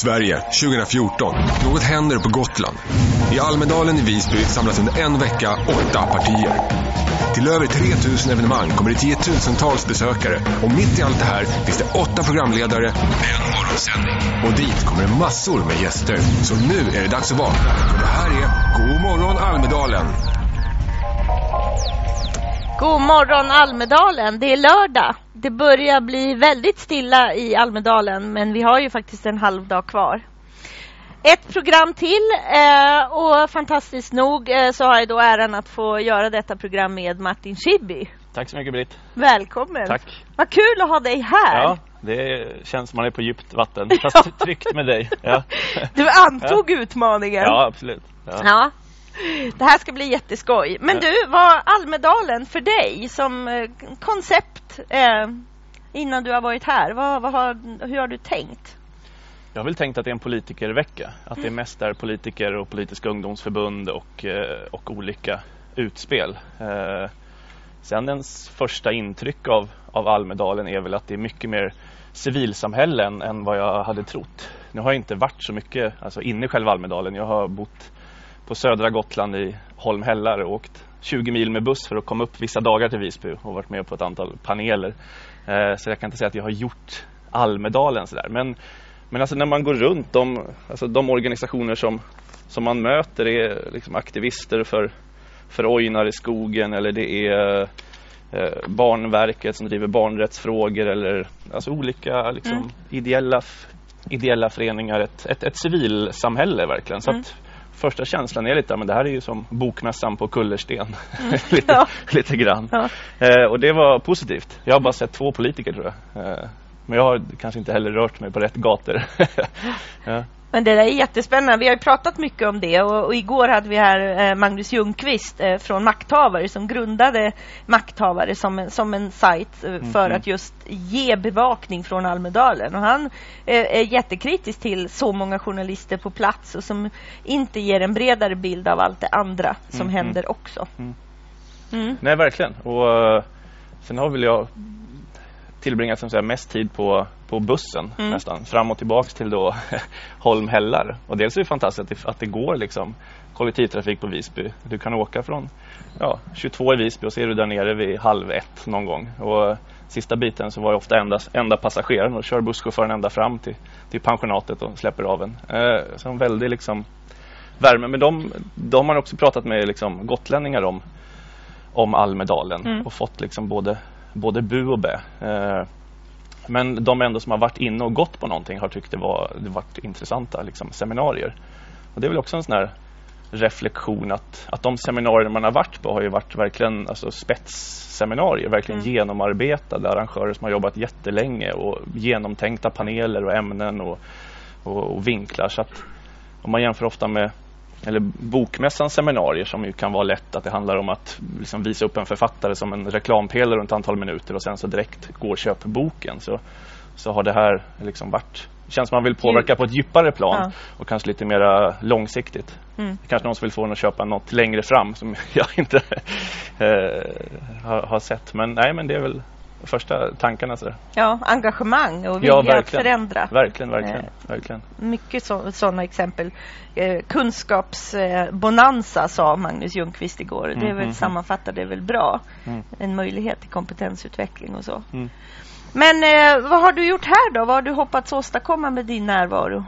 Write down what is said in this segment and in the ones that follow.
Sverige 2014. Något händer på Gotland. I Almedalen i Visby samlas under en vecka åtta partier. Till över 3000 evenemang kommer det tiotusentals besökare och mitt i allt det här finns det åtta programledare en morgonsändning. Och dit kommer det massor med gäster. Så nu är det dags att vakna. Och det här är God morgon Almedalen. God morgon Almedalen, det är lördag. Det börjar bli väldigt stilla i Almedalen men vi har ju faktiskt en halv dag kvar. Ett program till eh, och fantastiskt nog eh, så har jag då äran att få göra detta program med Martin Schibbye. Tack så mycket Britt. Välkommen! Tack. Vad kul att ha dig här! Ja, det känns som man är på djupt vatten. Fast tryggt med dig. Ja, Du antog utmaningen. ja absolut. Ja. Ja. Det här ska bli jätteskoj. Men du, var Almedalen för dig som eh, koncept eh, innan du har varit här? Vad, vad har, hur har du tänkt? Jag har väl tänkt att det är en politikervecka. Att det mest är politiker och politiska ungdomsförbund och, eh, och olika utspel. Eh, Sen ens första intryck av, av Almedalen är väl att det är mycket mer civilsamhälle än, än vad jag hade trott. Nu har jag inte varit så mycket alltså inne i själva Almedalen. Jag har bott på södra Gotland i Holmhällar och åkt 20 mil med buss för att komma upp vissa dagar till Visby och varit med på ett antal paneler. Eh, så jag kan inte säga att jag har gjort Almedalen sådär. Men, men alltså när man går runt, de, alltså de organisationer som, som man möter är liksom aktivister för, för Ojnar i skogen eller det är eh, Barnverket som driver barnrättsfrågor eller alltså olika liksom, Mm. ideella, ideella föreningar. Ett, ett, ett civilsamhälle verkligen. Så Mm. att första känslan är lite, men det här är ju som bokmässan på Kullersten. lite, Ja. lite grann. Ja. Eh, och det var positivt. Jag har bara sett två politiker tror jag. Eh, men jag har kanske inte heller rört mig på rätt gator. ja. Men det där är jättespännande. Vi har ju pratat mycket om det och, och igår hade vi här eh, Magnus Ljungqvist eh, från Makthavare som grundade Makthavare som en, som en sajt eh, för Mhm. att just ge bevakning från Almedalen. Och han eh, är jättekritisk till så många journalister på plats och som inte ger en bredare bild av allt det andra som Mhm. händer också. Mm. Mm. Nej, verkligen. Och eh, sen har väl jag tillbringat som säga, mest tid på, på bussen Mm. nästan. Fram och tillbaks till då Holmhällar. Och dels är det fantastiskt att det, att det går liksom kollektivtrafik på Visby. Du kan åka från ja, 22 i Visby och så är du där nere vid halv ett någon gång. Och sista biten så var jag ofta enda, enda passageraren och kör busschauffören ända fram till, till pensionatet och släpper av en. Eh, så en väldig liksom värme. Men de, de har också pratat med liksom gotlänningar om om Almedalen Mm. och fått liksom både, både bu och bä. Eh, men de ändå som har varit inne och gått på någonting har tyckt det var det varit intressanta liksom, seminarier. Och det är väl också en sån här reflektion att, att de seminarier man har varit på har ju varit verkligen alltså, spetsseminarier, verkligen Mm. genomarbetade arrangörer som har jobbat jättelänge och genomtänkta paneler och ämnen och, och, och vinklar. Så att om man jämför ofta med eller bokmässans seminarier som ju kan vara lätt att det handlar om att liksom visa upp en författare som en reklampelare runt ett antal minuter och sen så direkt gå och köp boken så, så har det här liksom varit känns som man vill påverka på ett djupare plan Ja. och kanske lite mer långsiktigt. Mm. Kanske någon som vill få en att köpa något längre fram som jag inte eh, har, har sett. Men nej, men det är väl första tankarna. Så. Ja, engagemang och vilja Ja, att förändra. Verkligen, verkligen, Nej. verkligen. Mycket sådana exempel. Eh, Kunskapsbonanza sa Magnus Ljungqvist igår. Det är väl, Mhm. sammanfattar det väl bra. Mm. En möjlighet till kompetensutveckling och så. Mm. Men eh, vad har du gjort här då? Vad har du hoppats åstadkomma med din närvaro?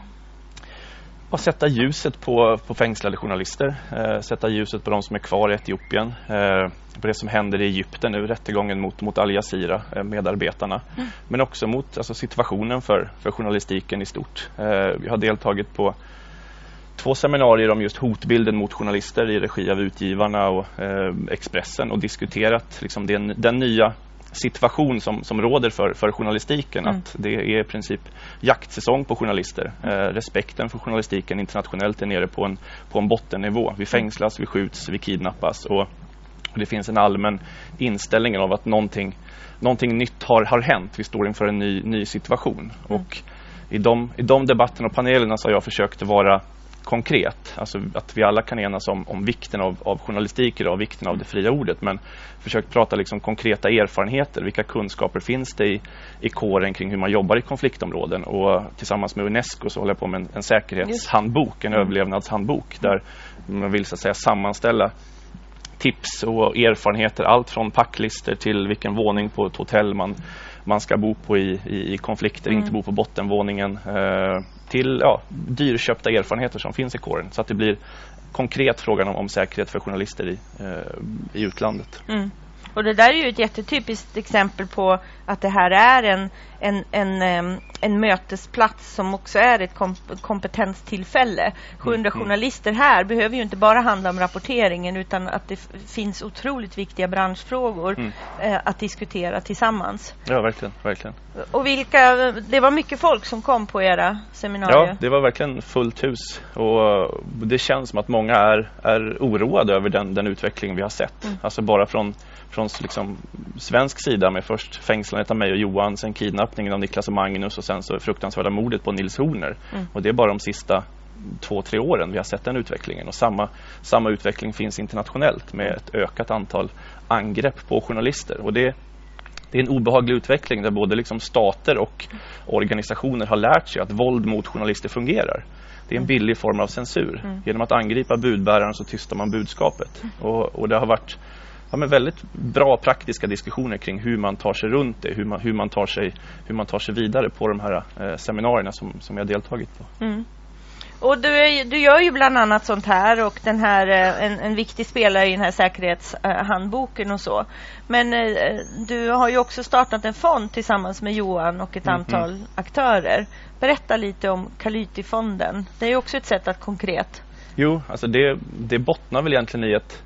Och sätta ljuset på, på fängslade journalister, eh, sätta ljuset på de som är kvar i Etiopien, eh, på det som händer i Egypten nu, rättegången mot, mot Al Jazeera, eh, medarbetarna. Men också mot alltså, situationen för, för journalistiken i stort. Eh, vi har deltagit på två seminarier om just hotbilden mot journalister i regi av Utgivarna och eh, Expressen och diskuterat liksom, den, den nya situation som, som råder för, för journalistiken. Mm. Att det är i princip jaktsäsong på journalister. Eh, respekten för journalistiken internationellt är nere på en, på en bottennivå. Vi fängslas, vi skjuts, vi kidnappas och det finns en allmän inställning av att någonting, någonting nytt har, har hänt. Vi står inför en ny, ny situation. Och i de, I de debatterna och panelerna så har jag försökt vara konkret. Alltså att vi alla kan enas om, om vikten av, av journalistik idag, vikten av det fria ordet. Men försökt prata liksom konkreta erfarenheter. Vilka kunskaper finns det i, i kåren kring hur man jobbar i konfliktområden? Och tillsammans med Unesco så håller jag på med en, en säkerhetshandbok, en överlevnadshandbok där man vill så att säga sammanställa tips och erfarenheter. Allt från packlister till vilken våning på ett hotell man, man ska bo på i, i, i konflikter, mm. inte bo på bottenvåningen. Eh, till ja, dyrköpta erfarenheter som finns i kåren. Så att det blir konkret frågan om, om säkerhet för journalister i, eh, i utlandet. Mm. Och det där är ju ett jättetypiskt exempel på att det här är en, en, en, en mötesplats som också är ett kompetenstillfälle. 700 mm. journalister här behöver ju inte bara handla om rapporteringen utan att det finns otroligt viktiga branschfrågor mm. eh, att diskutera tillsammans. Ja, verkligen, verkligen. Och vilka, det var mycket folk som kom på era seminarier? Ja, det var verkligen fullt hus. Och det känns som att många är, är oroade över den, den utveckling vi har sett. Mm. Alltså bara från från liksom, svensk sida med först fängslandet av mig och Johan, sen kidnappningen av Niklas och Magnus och sen så fruktansvärda mordet på Nils Horner. Mm. Och det är bara de sista två, tre åren vi har sett den utvecklingen. Och samma, samma utveckling finns internationellt med ett ökat antal angrepp på journalister. Och det, det är en obehaglig utveckling där både liksom stater och organisationer har lärt sig att våld mot journalister fungerar. Det är en mm. billig form av censur. Mm. Genom att angripa budbäraren så tystar man budskapet. Mm. Och, och det har varit ja, men väldigt bra praktiska diskussioner kring hur man tar sig runt det, hur man, hur man, tar, sig, hur man tar sig vidare på de här eh, seminarierna som, som jag deltagit på. Mm. Och du, är, du gör ju bland annat sånt här och den här, eh, en, en viktig spelare i den här säkerhetshandboken och så. Men eh, du har ju också startat en fond tillsammans med Johan och ett mm, antal mm. aktörer. Berätta lite om Kalyti-fonden. Det är också ett sätt att konkret. Jo, alltså det, det bottnar väl egentligen i ett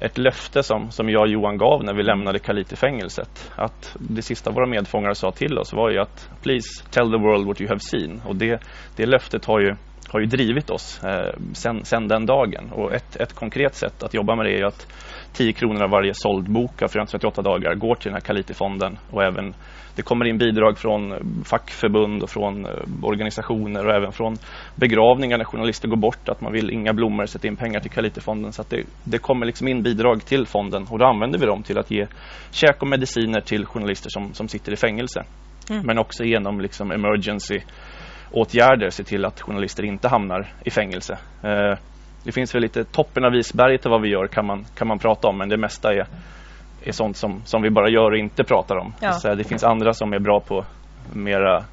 ett löfte som, som jag och Johan gav när vi lämnade Kaliti-fängelset. Att det sista våra medfångar sa till oss var ju att Please tell the world what you have seen. Och det, det löftet har ju, har ju drivit oss eh, sen, sen den dagen. Och ett, ett konkret sätt att jobba med det är att 10 kronor av varje såld bok av 438 dagar går till den här Kaliti-fonden och även det kommer in bidrag från fackförbund och från eh, organisationer och även från begravningar när journalister går bort att man vill inga blommor sätta in pengar till Kalitifonden så att det, det kommer liksom in bidrag till fonden och då använder vi dem till att ge käk och mediciner till journalister som, som sitter i fängelse. Mm. Men också genom liksom emergency åtgärder se till att journalister inte hamnar i fängelse. Eh, det finns väl lite toppen av isberget av vad vi gör kan man, kan man prata om men det mesta är är sånt som, som vi bara gör och inte pratar om. Ja. Så det finns andra som är bra på mera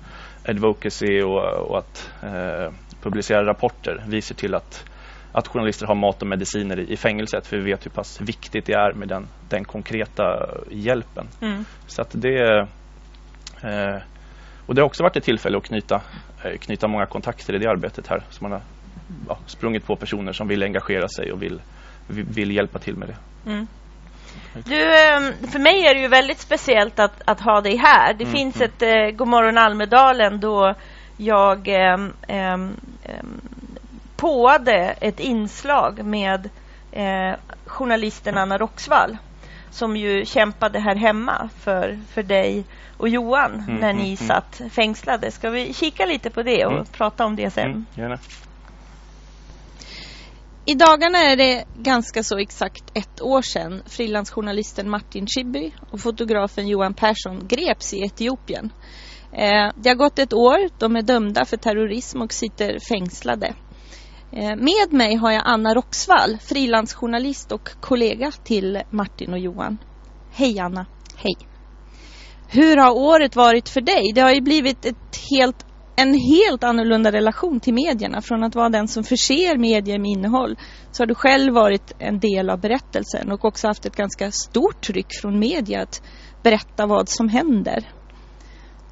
advocacy och, och att eh, publicera rapporter. Vi ser till att, att journalister har mat och mediciner i, i fängelset för vi vet hur pass viktigt det är med den, den konkreta hjälpen. Mm. Så att det eh, och det har också varit ett tillfälle att knyta, eh, knyta många kontakter i det arbetet här. Så man har ja, sprungit på personer som vill engagera sig och vill, vill hjälpa till med det. Mm. Du, ehm, för mig är det ju väldigt speciellt att, att ha dig här. Det mm, finns mm. ett eh, Godmorgon Almedalen då jag eh, eh, påade ett inslag med eh, journalisten Anna Roxvall som ju kämpade här hemma för, för dig och Johan mm, när ni mm, mm. satt fängslade. Ska vi kika lite på det och mm. prata om det sen? gärna. I dagarna är det ganska så exakt ett år sedan frilansjournalisten Martin Schibbye och fotografen Johan Persson greps i Etiopien. Eh, det har gått ett år. De är dömda för terrorism och sitter fängslade. Eh, med mig har jag Anna Roxvall, frilansjournalist och kollega till Martin och Johan. Hej Anna. Hej. Hur har året varit för dig? Det har ju blivit ett helt en helt annorlunda relation till medierna. Från att vara den som förser medier med innehåll så har du själv varit en del av berättelsen och också haft ett ganska stort tryck från media att berätta vad som händer.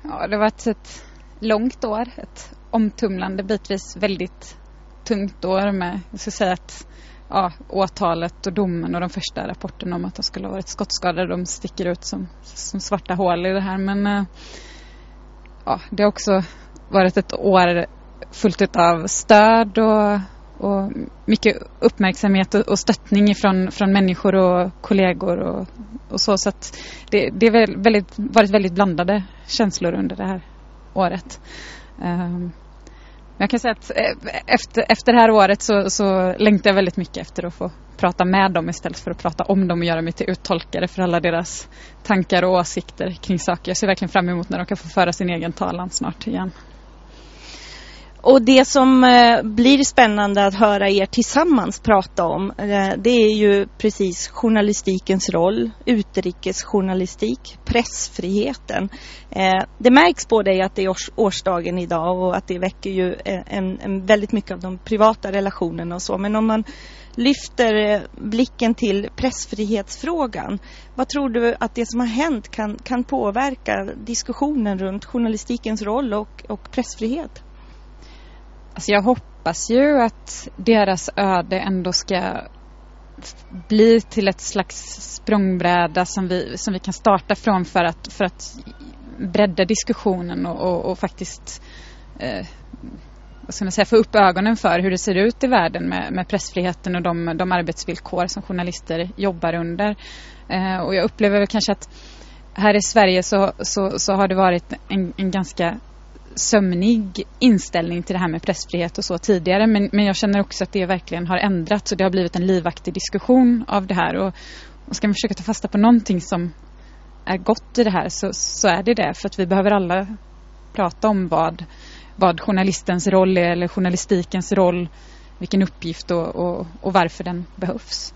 Ja, det har varit ett långt år, ett omtumlande, bitvis väldigt tungt år med, jag ska säga att ja, åtalet och domen och de första rapporterna om att de skulle ha varit skottskadade, de sticker ut som, som svarta hål i det här. Men eh, ja, det har också varit ett år fullt av stöd och, och mycket uppmärksamhet och, och stöttning från, från människor och kollegor och, och så. Så att det, det har varit väldigt blandade känslor under det här året. Um, Jag kan säga att eh, efter, efter det här året så, så längtar jag väldigt mycket efter att få prata med dem istället för att prata om dem och göra mig till uttolkare för alla deras tankar och åsikter kring saker. Jag ser verkligen fram emot när de kan få föra sin egen talan snart igen. Och det som eh, blir spännande att höra er tillsammans prata om eh, det är ju precis journalistikens roll, utrikesjournalistik, pressfriheten. Eh, det märks på dig att det är årsdagen idag och att det väcker ju en, en väldigt mycket av de privata relationerna och så. Men om man lyfter blicken till pressfrihetsfrågan. Vad tror du att det som har hänt kan, kan påverka diskussionen runt journalistikens roll och, och pressfrihet? Alltså jag hoppas ju att deras öde ändå ska bli till ett slags språngbräda som vi, som vi kan starta från för att, för att bredda diskussionen och, och, och faktiskt eh, vad ska man säga, få upp ögonen för hur det ser ut i världen med, med pressfriheten och de, de arbetsvillkor som journalister jobbar under. Eh, och jag upplever väl kanske att här i Sverige så, så, så har det varit en, en ganska sömnig inställning till det här med pressfrihet och så tidigare. Men, men jag känner också att det verkligen har ändrats och det har blivit en livaktig diskussion av det här. Och, och ska man försöka ta fasta på någonting som är gott i det här så, så är det det. För att vi behöver alla prata om vad, vad journalistens roll är eller journalistikens roll, vilken uppgift och, och, och varför den behövs.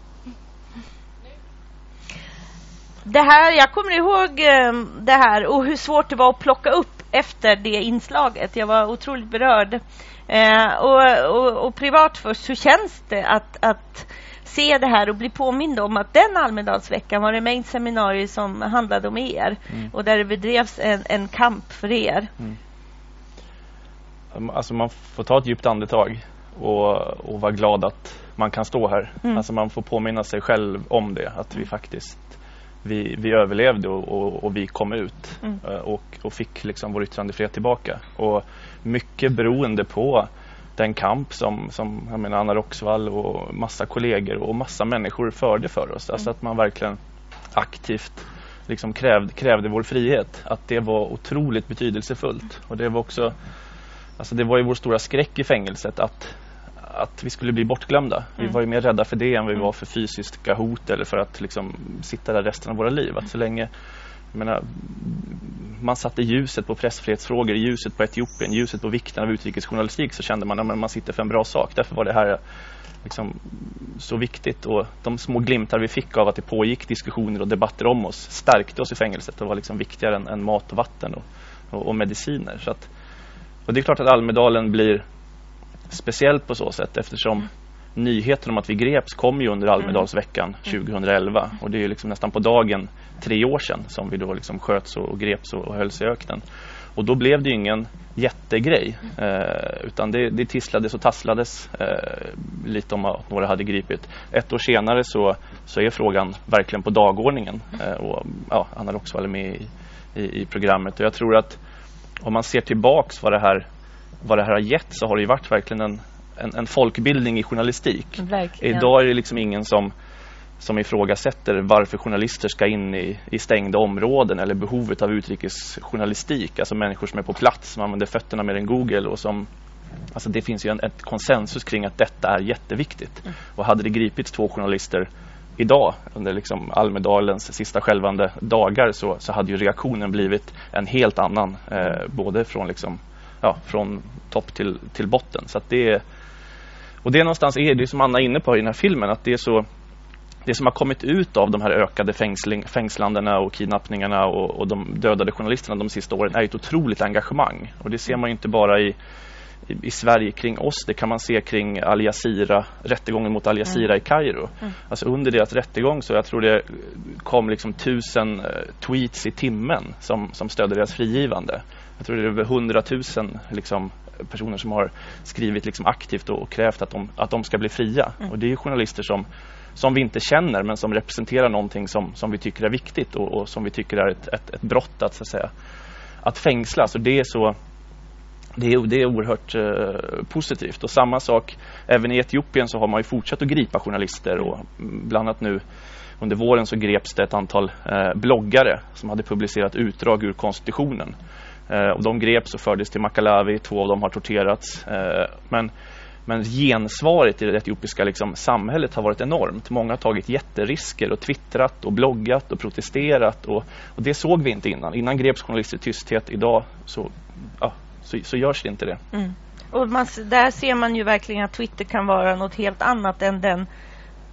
Det här, jag kommer ihåg eh, det här och hur svårt det var att plocka upp efter det inslaget. Jag var otroligt berörd. Eh, och, och, och, privat först, hur känns det att, att se det här och bli påmind om att den Almedalsveckan var det mängd seminarier som handlade om er mm. och där det bedrevs en, en kamp för er. Mm. Alltså man får ta ett djupt andetag och, och vara glad att man kan stå här. Mm. Alltså man får påminna sig själv om det, att vi faktiskt vi, vi överlevde och, och, och, vi kom ut mm. Eh, och, och fick liksom vår yttrandefrihet tillbaka. Och mycket beroende på den kamp som, som jag menar, Anna Roxvall och massa kollegor och massa människor förde för oss. Alltså mm. att man verkligen aktivt liksom krävde, krävde vår frihet. Att det var otroligt betydelsefullt. Och det var också Alltså det var ju vår stora skräck i fängelset att att vi skulle bli bortglömda. Vi mm. var ju mer rädda för det än vi mm. var för fysiska hot eller för att liksom sitta där resten av våra liv. Att så länge menar, man satte ljuset på pressfrihetsfrågor, ljuset på Etiopien, ljuset på vikten av utrikesjournalistik så kände man att man sitter för en bra sak. Därför var det här liksom så viktigt och de små glimtar vi fick av att det pågick diskussioner och debatter om oss stärkte oss i fängelset och var liksom viktigare än, än mat och vatten och, och, och mediciner. Så att, och det är klart att Almedalen blir speciellt på så sätt eftersom mm. nyheten om att vi greps kom ju under Almedalsveckan 2011 mm. och det är liksom nästan på dagen tre år sedan som vi då liksom sköts och greps och hölls i öknen. Och då blev det ju ingen jättegrej eh, utan det, det tisslades och tasslades eh, lite om att några hade gripit. Ett år senare så, så är frågan verkligen på dagordningen eh, och ja, Anna Roxvall är med i, i, i programmet och jag tror att om man ser tillbaks vad det här vad det här har gett så har det ju varit verkligen en, en, en folkbildning i journalistik. Verkligen. Idag är det liksom ingen som, som ifrågasätter varför journalister ska in i, i stängda områden eller behovet av utrikesjournalistik. Alltså människor som är på plats, som använder fötterna mer än Google och som Alltså det finns ju en, ett konsensus kring att detta är jätteviktigt. Mm. Och hade det gripits två journalister idag under liksom Almedalens sista skälvande dagar så, så hade ju reaktionen blivit en helt annan. Eh, både från liksom ja, från topp till, till botten. Så det är, och det är någonstans är det som Anna är inne på i den här filmen att det är så det som har kommit ut av de här ökade fängsling, fängslandena och kidnappningarna och, och, de dödade journalisterna de sista åren är ett otroligt engagemang. Och det ser man ju inte bara i, i, i Sverige kring oss, det kan man se kring Al Jazeera, rättegången mot Al Jazeera mm. i Kairo. Mm. Alltså under deras rättegång så jag tror det kom liksom tusen uh, tweets i timmen som, som stödde deras frigivande jag tror det är över hundratusen liksom, personer som har skrivit liksom, aktivt och, krävt att de, att de ska bli fria. Mm. Och det är journalister som, som vi inte känner men som representerar någonting som, som vi tycker är viktigt och, och som vi tycker är ett, ett, ett brott att, så att, säga, att fängsla. Så det är så det är, det är oerhört eh, positivt. Och samma sak, även i Etiopien så har man ju fortsatt att gripa journalister och bland annat nu under våren så greps det ett antal eh, bloggare som hade publicerat utdrag ur konstitutionen Eh, och de greps och fördes till Makalawi, två av dem har torterats. Eh, men, men gensvaret i det etiopiska liksom, samhället har varit enormt. Många har tagit jätterisker och twittrat och bloggat och protesterat och, och det såg vi inte innan. Innan greps journalister i tysthet. Idag så, ja, så, så görs det inte det. Mm. Och man, där ser man ju verkligen att Twitter kan vara något helt annat än den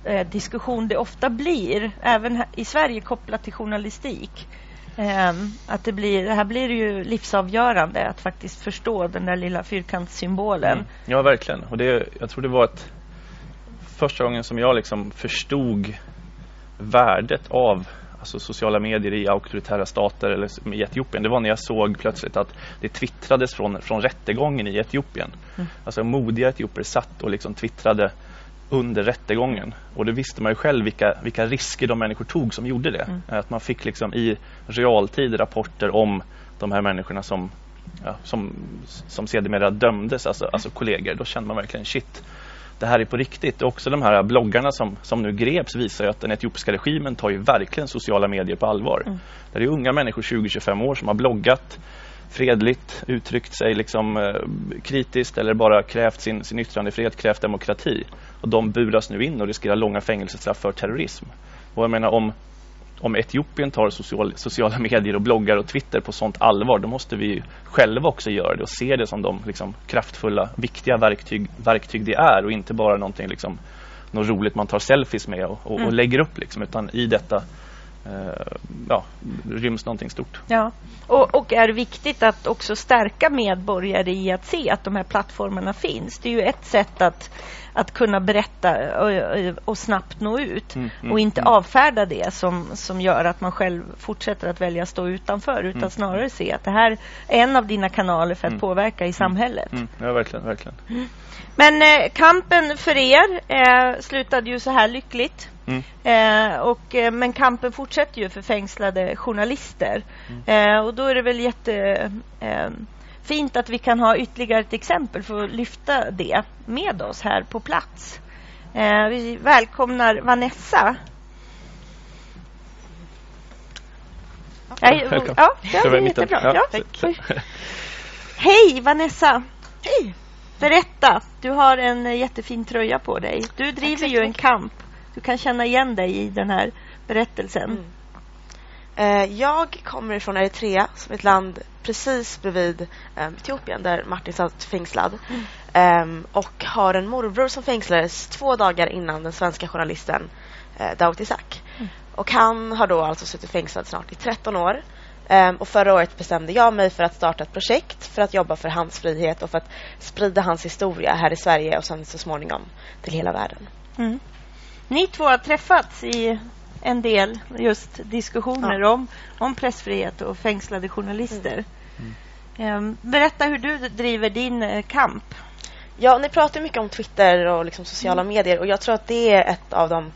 eh, diskussion det ofta blir, även i Sverige kopplat till journalistik. Eh, att det, blir, det här blir ju livsavgörande att faktiskt förstå den där lilla fyrkantssymbolen. Mm. Ja, verkligen. Och det, jag tror det var ett, första gången som jag liksom förstod värdet av alltså sociala medier i auktoritära stater eller i Etiopien. Det var när jag såg plötsligt att det twittrades från, från rättegången i Etiopien. Mm. Alltså modiga etioper satt och liksom twittrade under rättegången. Och det visste man ju själv vilka, vilka risker de människor tog som gjorde det. Mm. Att man fick liksom i realtid rapporter om de här människorna som, ja, som, som sedermera dömdes, alltså, alltså kollegor. Då kände man verkligen shit, det här är på riktigt. Också de här bloggarna som, som nu greps visar att den etiopiska regimen tar ju verkligen sociala medier på allvar. Mm. Det är unga människor, 20-25 år, som har bloggat fredligt, uttryckt sig liksom, eh, kritiskt eller bara krävt sin, sin yttrandefrihet, krävt demokrati. Och de buras nu in och riskerar långa fängelsestraff för terrorism. Och jag menar om, om Etiopien tar social, sociala medier och bloggar och Twitter på sånt allvar, då måste vi själva också göra det och se det som de liksom, kraftfulla, viktiga verktyg, verktyg det är och inte bara någonting liksom, något roligt man tar selfies med och, och, mm. och lägger upp liksom, utan i detta Eh, ja, ryms någonting stort. Ja, och, och, är viktigt att också stärka medborgare i att se att de här plattformarna finns. Det är ju ett sätt att, att kunna berätta och, och snabbt nå ut mm, mm, och inte mm. avfärda det som, som gör att man själv fortsätter att välja att stå utanför utan mm. snarare se att det här är en av dina kanaler för att mm. påverka i samhället. Mm, ja, verkligen. verkligen. Men eh, kampen för er eh, slutade ju så här lyckligt. Mm. Eh, och, eh, men kampen fortsätter ju för fängslade journalister. Mm. Eh, och då är det väl jättefint eh, att vi kan ha ytterligare ett exempel för att lyfta det med oss här på plats. Eh, vi välkomnar Vanessa. Ja, Välkommen. Ja, det var jättebra. Ja, ja. Hej Vanessa! Hej! Berätta, du har en jättefin tröja på dig. Du driver ju en kamp du kan känna igen dig i den här berättelsen. Mm. Eh, jag kommer från Eritrea, som är ett land precis bredvid um, Etiopien där Martin satt fängslad. Mm. Um, och har en morbror som fängslades två dagar innan den svenska journalisten uh, Dawit Isaak. Mm. Och han har då alltså suttit fängslad snart i 13 år. Um, och förra året bestämde jag mig för att starta ett projekt för att jobba för hans frihet och för att sprida hans historia här i Sverige och sen så småningom till hela världen. Mm. Ni två har träffats i en del just diskussioner ja. om, om pressfrihet och fängslade journalister. Mm. Mm. Berätta hur du driver din eh, kamp. Ja, ni pratar mycket om Twitter och liksom sociala mm. medier och jag tror att det är ett av de um,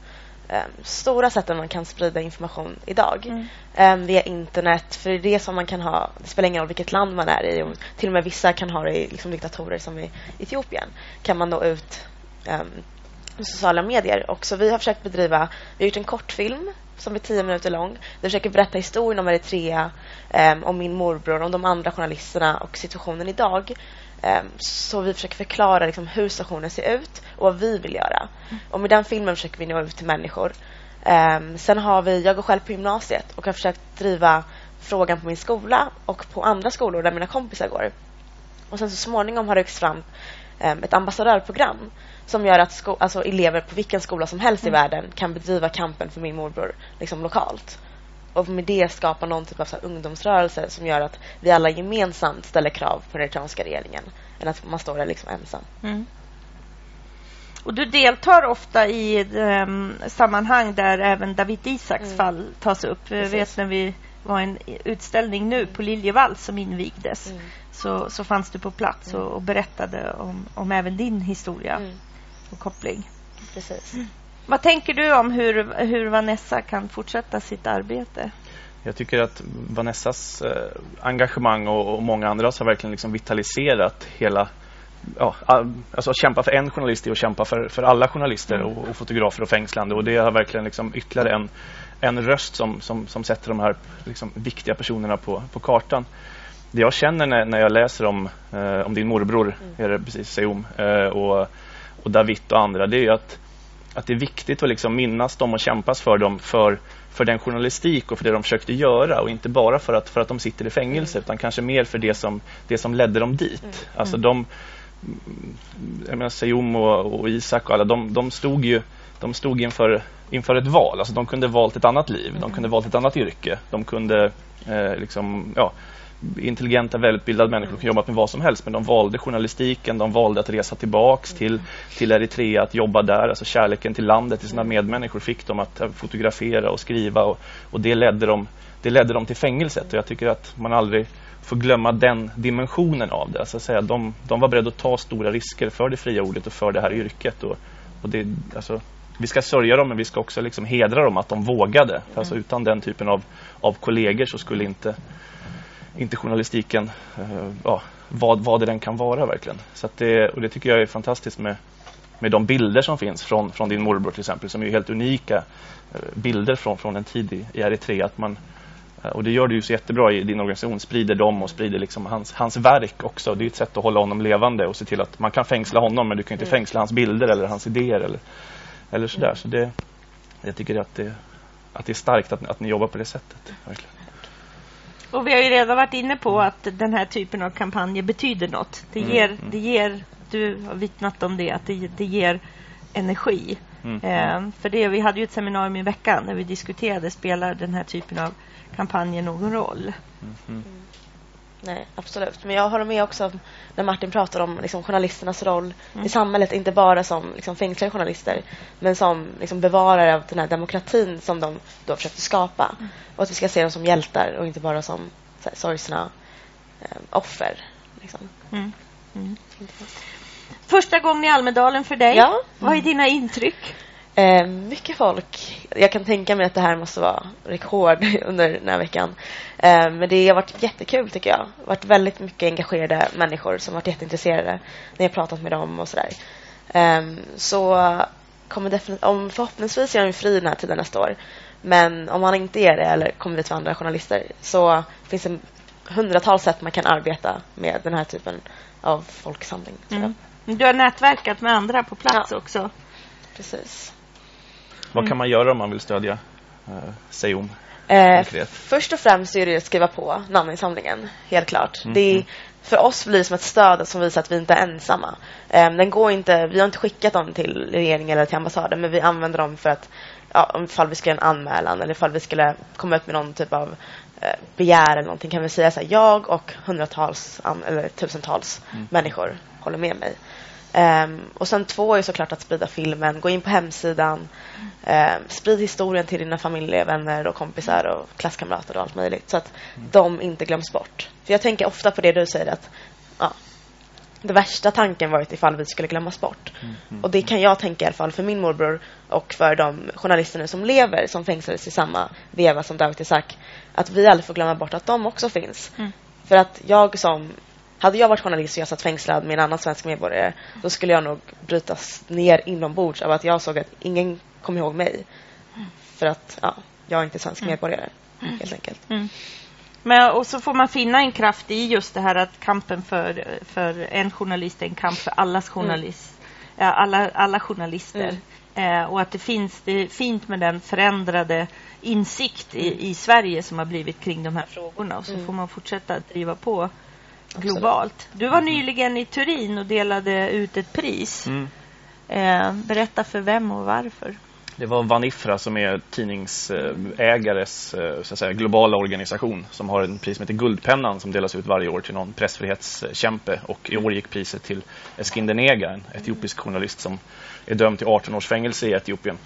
stora sätten man kan sprida information idag. Um, via internet, för det är det som man kan ha, det spelar ingen roll vilket land man är i. Och till och med vissa kan ha det i liksom, diktatorer som i Etiopien. Kan man nå ut med sociala medier. Och så vi har försökt bedriva, vi har gjort en kortfilm som är tio minuter lång. Vi försöker berätta historien om Eritrea, um, om min morbror, om de andra journalisterna och situationen idag. Um, så vi försöker förklara liksom, hur situationen ser ut och vad vi vill göra. Mm. Och med den filmen försöker vi nå ut till människor. Um, sen har vi, jag går själv på gymnasiet och har försökt driva frågan på min skola och på andra skolor där mina kompisar går. Och sen så småningom har det växt fram ett ambassadörprogram som gör att sko- alltså elever på vilken skola som helst mm. i världen kan bedriva kampen för min morbror liksom lokalt. Och med det skapa någon typ av så ungdomsrörelse som gör att vi alla gemensamt ställer krav på den eritreanska regeringen än att man står där liksom ensam. Mm. Och du deltar ofta i um, sammanhang där även David Isaks mm. fall tas upp. Jag vet när vi var en utställning nu på Liljevall som invigdes mm. så, så fanns du på plats och, och berättade om, om även din historia. Mm och koppling. Precis. Vad tänker du om hur, hur Vanessa kan fortsätta sitt arbete? Jag tycker att Vanessas eh, engagemang och, och många andras har verkligen liksom vitaliserat hela ja, alltså att kämpa för en journalist är att kämpa för, för alla journalister mm. och, och, fotografer och fängslande och det har verkligen liksom ytterligare en, en röst som, som, som sätter de här liksom viktiga personerna på, på kartan. det jag känner när, när jag läser om, eh, om din morbror, mm. är det precis Seum, eh, och, och David och andra, det är att, att det är viktigt att liksom minnas dem och kämpas för dem för, för den journalistik och för det de försökte göra och inte bara för att, för att de sitter i fängelse mm. utan kanske mer för det som, det som ledde dem dit. Mm. Alltså de, jag menar Seum och, och Isak och alla, de, de stod ju de stod inför, inför ett val. Alltså de kunde valt ett annat liv, de kunde valt ett annat yrke. De kunde eh, liksom, ja, intelligenta, välutbildade människor kunde jobbat med vad som helst men de valde journalistiken, de valde att resa tillbaks till, till Eritrea, att jobba där. Alltså kärleken till landet, till sina medmänniskor fick dem att fotografera och skriva och, och det, ledde dem, det ledde dem till fängelset. Och jag tycker att man aldrig får glömma den dimensionen av det. Alltså att säga, de, de var beredda att ta stora risker för det fria ordet och för det här yrket. Och, och det, alltså, vi ska sörja dem men vi ska också liksom hedra dem att de vågade. Mm. Alltså utan den typen av, av kollegor så skulle inte, inte journalistiken uh, ja, vad, vad det den kan vara verkligen. Så det, och det tycker jag är fantastiskt med, med de bilder som finns från, från din morbror till exempel som är helt unika uh, bilder från, från en tid i, i Eritrea. Att man, och det gör du ju så jättebra i din organisation, sprider dem och sprider liksom hans, hans verk också. Det är ett sätt att hålla honom levande och se till att man kan fängsla honom men du kan inte mm. fängsla hans bilder eller hans idéer. Eller, eller sådär. Så det, jag tycker att det, att det är starkt att, att ni jobbar på det sättet. Verkligen. Och vi har ju redan varit inne på att den här typen av kampanjer betyder något. Det mm, ger, mm. det ger du har vittnat om det, att det, det ger energi. Mm. Eh, för det, vi hade ju ett seminarium i veckan där vi diskuterade, spelar den här typen av kampanjer någon roll? Mm. mm. Nej, absolut. Men jag håller med också när Martin pratar om liksom, journalisternas roll mm. i samhället. Inte bara som liksom, fängslade journalister men som liksom, bevarare av den här demokratin som de då försökte skapa. Mm. Och att vi ska se dem som hjältar och inte bara som här, sorgsna eh, offer. Liksom. Mm. Första gången i Almedalen för dig. Ja. Vad är dina intryck? Eh, mycket folk. Jag kan tänka mig att det här måste vara rekord under den här veckan. Eh, men det har varit jättekul tycker jag. Det har varit väldigt mycket engagerade människor som varit jätteintresserade när jag pratat med dem och sådär. Eh, så kommer definitivt, om förhoppningsvis är han fri den här tiden nästa år. Men om han inte är det eller kommer vi till andra journalister så finns det hundratals sätt man kan arbeta med den här typen av folksamling. Mm. Du har nätverkat med andra på plats ja. också. Precis. Vad kan mm. man göra om man vill stödja eh, Seum? Eh, först och främst är det att skriva på namninsamlingen, helt klart. Mm. Det är, för oss blir det som ett stöd som visar att vi inte är ensamma. Eh, den går inte, vi har inte skickat dem till regeringen eller till ambassaden men vi använder dem för att ja, ifall vi skulle göra en anmälan eller ifall vi skulle komma ut med någon typ av eh, begär eller någonting kan vi säga så här, jag och hundratals eller tusentals mm. människor håller med mig. Um, och sen två är såklart att sprida filmen. Gå in på hemsidan. Um, sprid historien till dina familjevänner och kompisar och klasskamrater och allt möjligt. Så att mm. de inte glöms bort. För jag tänker ofta på det du säger att ja, det värsta tanken varit ifall vi skulle glömmas bort. Mm, mm, och det kan jag tänka i alla fall för min morbror och för de journalister som lever som fängslades i samma veva som Dawit Isaak. Att vi aldrig får glömma bort att de också finns. Mm. För att jag som hade jag varit journalist och jag satt fängslad med en annan svensk medborgare då skulle jag nog brytas ner inombords av att jag såg att ingen kom ihåg mig. För att ja, jag är inte svensk mm. medborgare, mm. helt enkelt. Mm. Men, och så får man finna en kraft i just det här att kampen för, för en journalist är en kamp för allas mm. journalist, mm. alla, alla journalister. Mm. Eh, och att det finns, det är fint med den förändrade insikt i, i Sverige som har blivit kring de här frågorna. Och så får man fortsätta driva på globalt. Du var nyligen i Turin och delade ut ett pris. Mm. Eh, berätta för vem och varför. Det var Vanifra som är tidningsägares eh, så att säga, globala organisation som har en pris som heter Guldpennan som delas ut varje år till någon pressfrihetskämpe. Och i år gick priset till Eskinder Nega, en etiopisk journalist som är dömd till 18 års fängelse i Etiopien.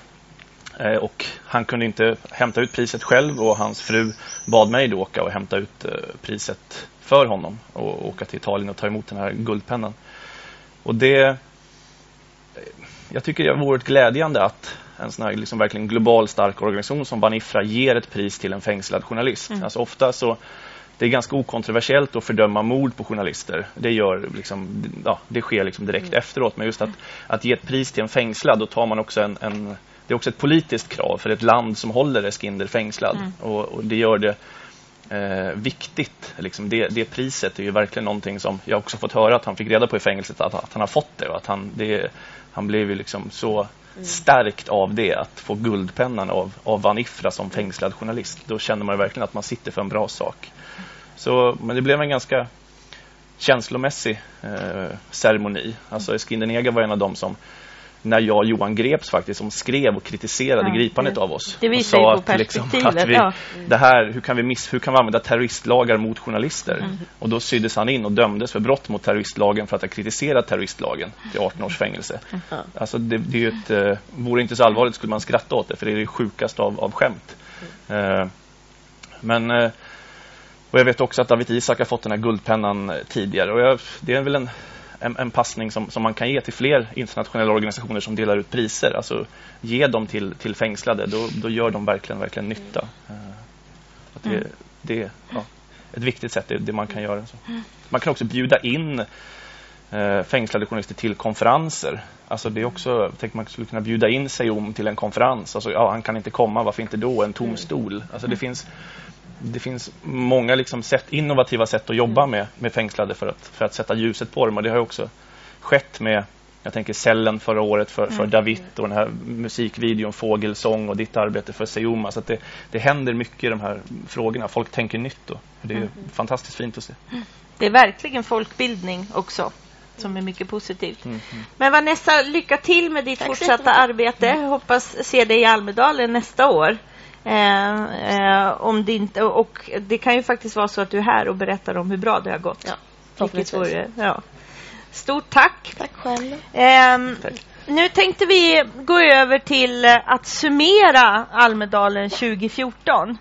Eh, och han kunde inte hämta ut priset själv och hans fru bad mig då åka och hämta ut priset för honom och åka till Italien och ta emot den här guldpennan. Och det jag tycker det varit glädjande att en sån här liksom verkligen global stark organisation som Banifra ger ett pris till en fängslad journalist. Mm. Alltså ofta så det är ganska okontroversiellt att fördöma mord på journalister. Det, gör liksom, ja, det sker liksom direkt mm. efteråt. Men just att, att ge ett pris till en fängslad, då tar man också en, en det är också ett politiskt krav för ett land som håller Eskinder fängslad. Mm. Och, och, det gör det eh, viktigt. Liksom det, det priset är ju verkligen någonting som jag också fått höra att han fick reda på i fängelset att, att han har fått det och att han, det, han blev ju liksom så mm. stärkt av det att få Guldpennan av, av Van Ifra som fängslad journalist. Då känner man verkligen att man sitter för en bra sak. Så, men det blev en ganska känslomässig eh, ceremoni. Alltså Eskindenega var en av dem som när jag och Johan greps faktiskt som skrev och kritiserade ja, gripandet det, av oss. Det visar ju på att, perspektivet. Liksom, att vi, ja. det här, hur, kan vi miss, hur kan vi använda terroristlagar mot journalister? Mm. Och då syddes han in och dömdes för brott mot terroristlagen för att ha kritiserat terroristlagen till 18 års fängelse. Mm. Alltså det, det är ett, eh, vore inte så allvarligt skulle man skratta åt det för det är det sjukaste av, av skämt. Mm. Men eh, och jag vet också att David Isak har fått den här guldpennan tidigare och jag, det är väl en en, en passning som, som man kan ge till fler internationella organisationer som delar ut priser. Alltså ge dem till, till fängslade, då, då gör de verkligen, verkligen nytta. Uh, att det, mm. det ja, ett viktigt sätt, det, det man kan göra. Så. Man kan också bjuda in uh, fängslade journalister till konferenser. Alltså det är också, tänkte man skulle kunna bjuda in sig om till en konferens. Alltså, ja, han kan inte komma, varför inte då? En tom mm. stol. Alltså det finns det finns många liksom sätt, innovativa sätt att jobba med, med fängslade för att, för att sätta ljuset på dem. Och det har också skett med, jag tänker Cellen förra året för, för mm. David och den här musikvideon Fågelsång och ditt arbete för Seoma. Så det, det händer mycket i de här frågorna. Folk tänker nytt och det är mm. fantastiskt fint att se. Det är verkligen folkbildning också som är mycket positivt. Mm, mm. Men Vanessa, lycka till med ditt Tack fortsatta arbete. Mm. Hoppas se dig i Almedalen nästa år. Eh, eh, om det inte, och det kan ju faktiskt vara så att du är här och berättar om hur bra det har gått. Ja, förhoppningsvis. Ja. Stort tack. Tack själv. Eh, tack. Nu tänkte vi gå över till att summera Almedalen 2014.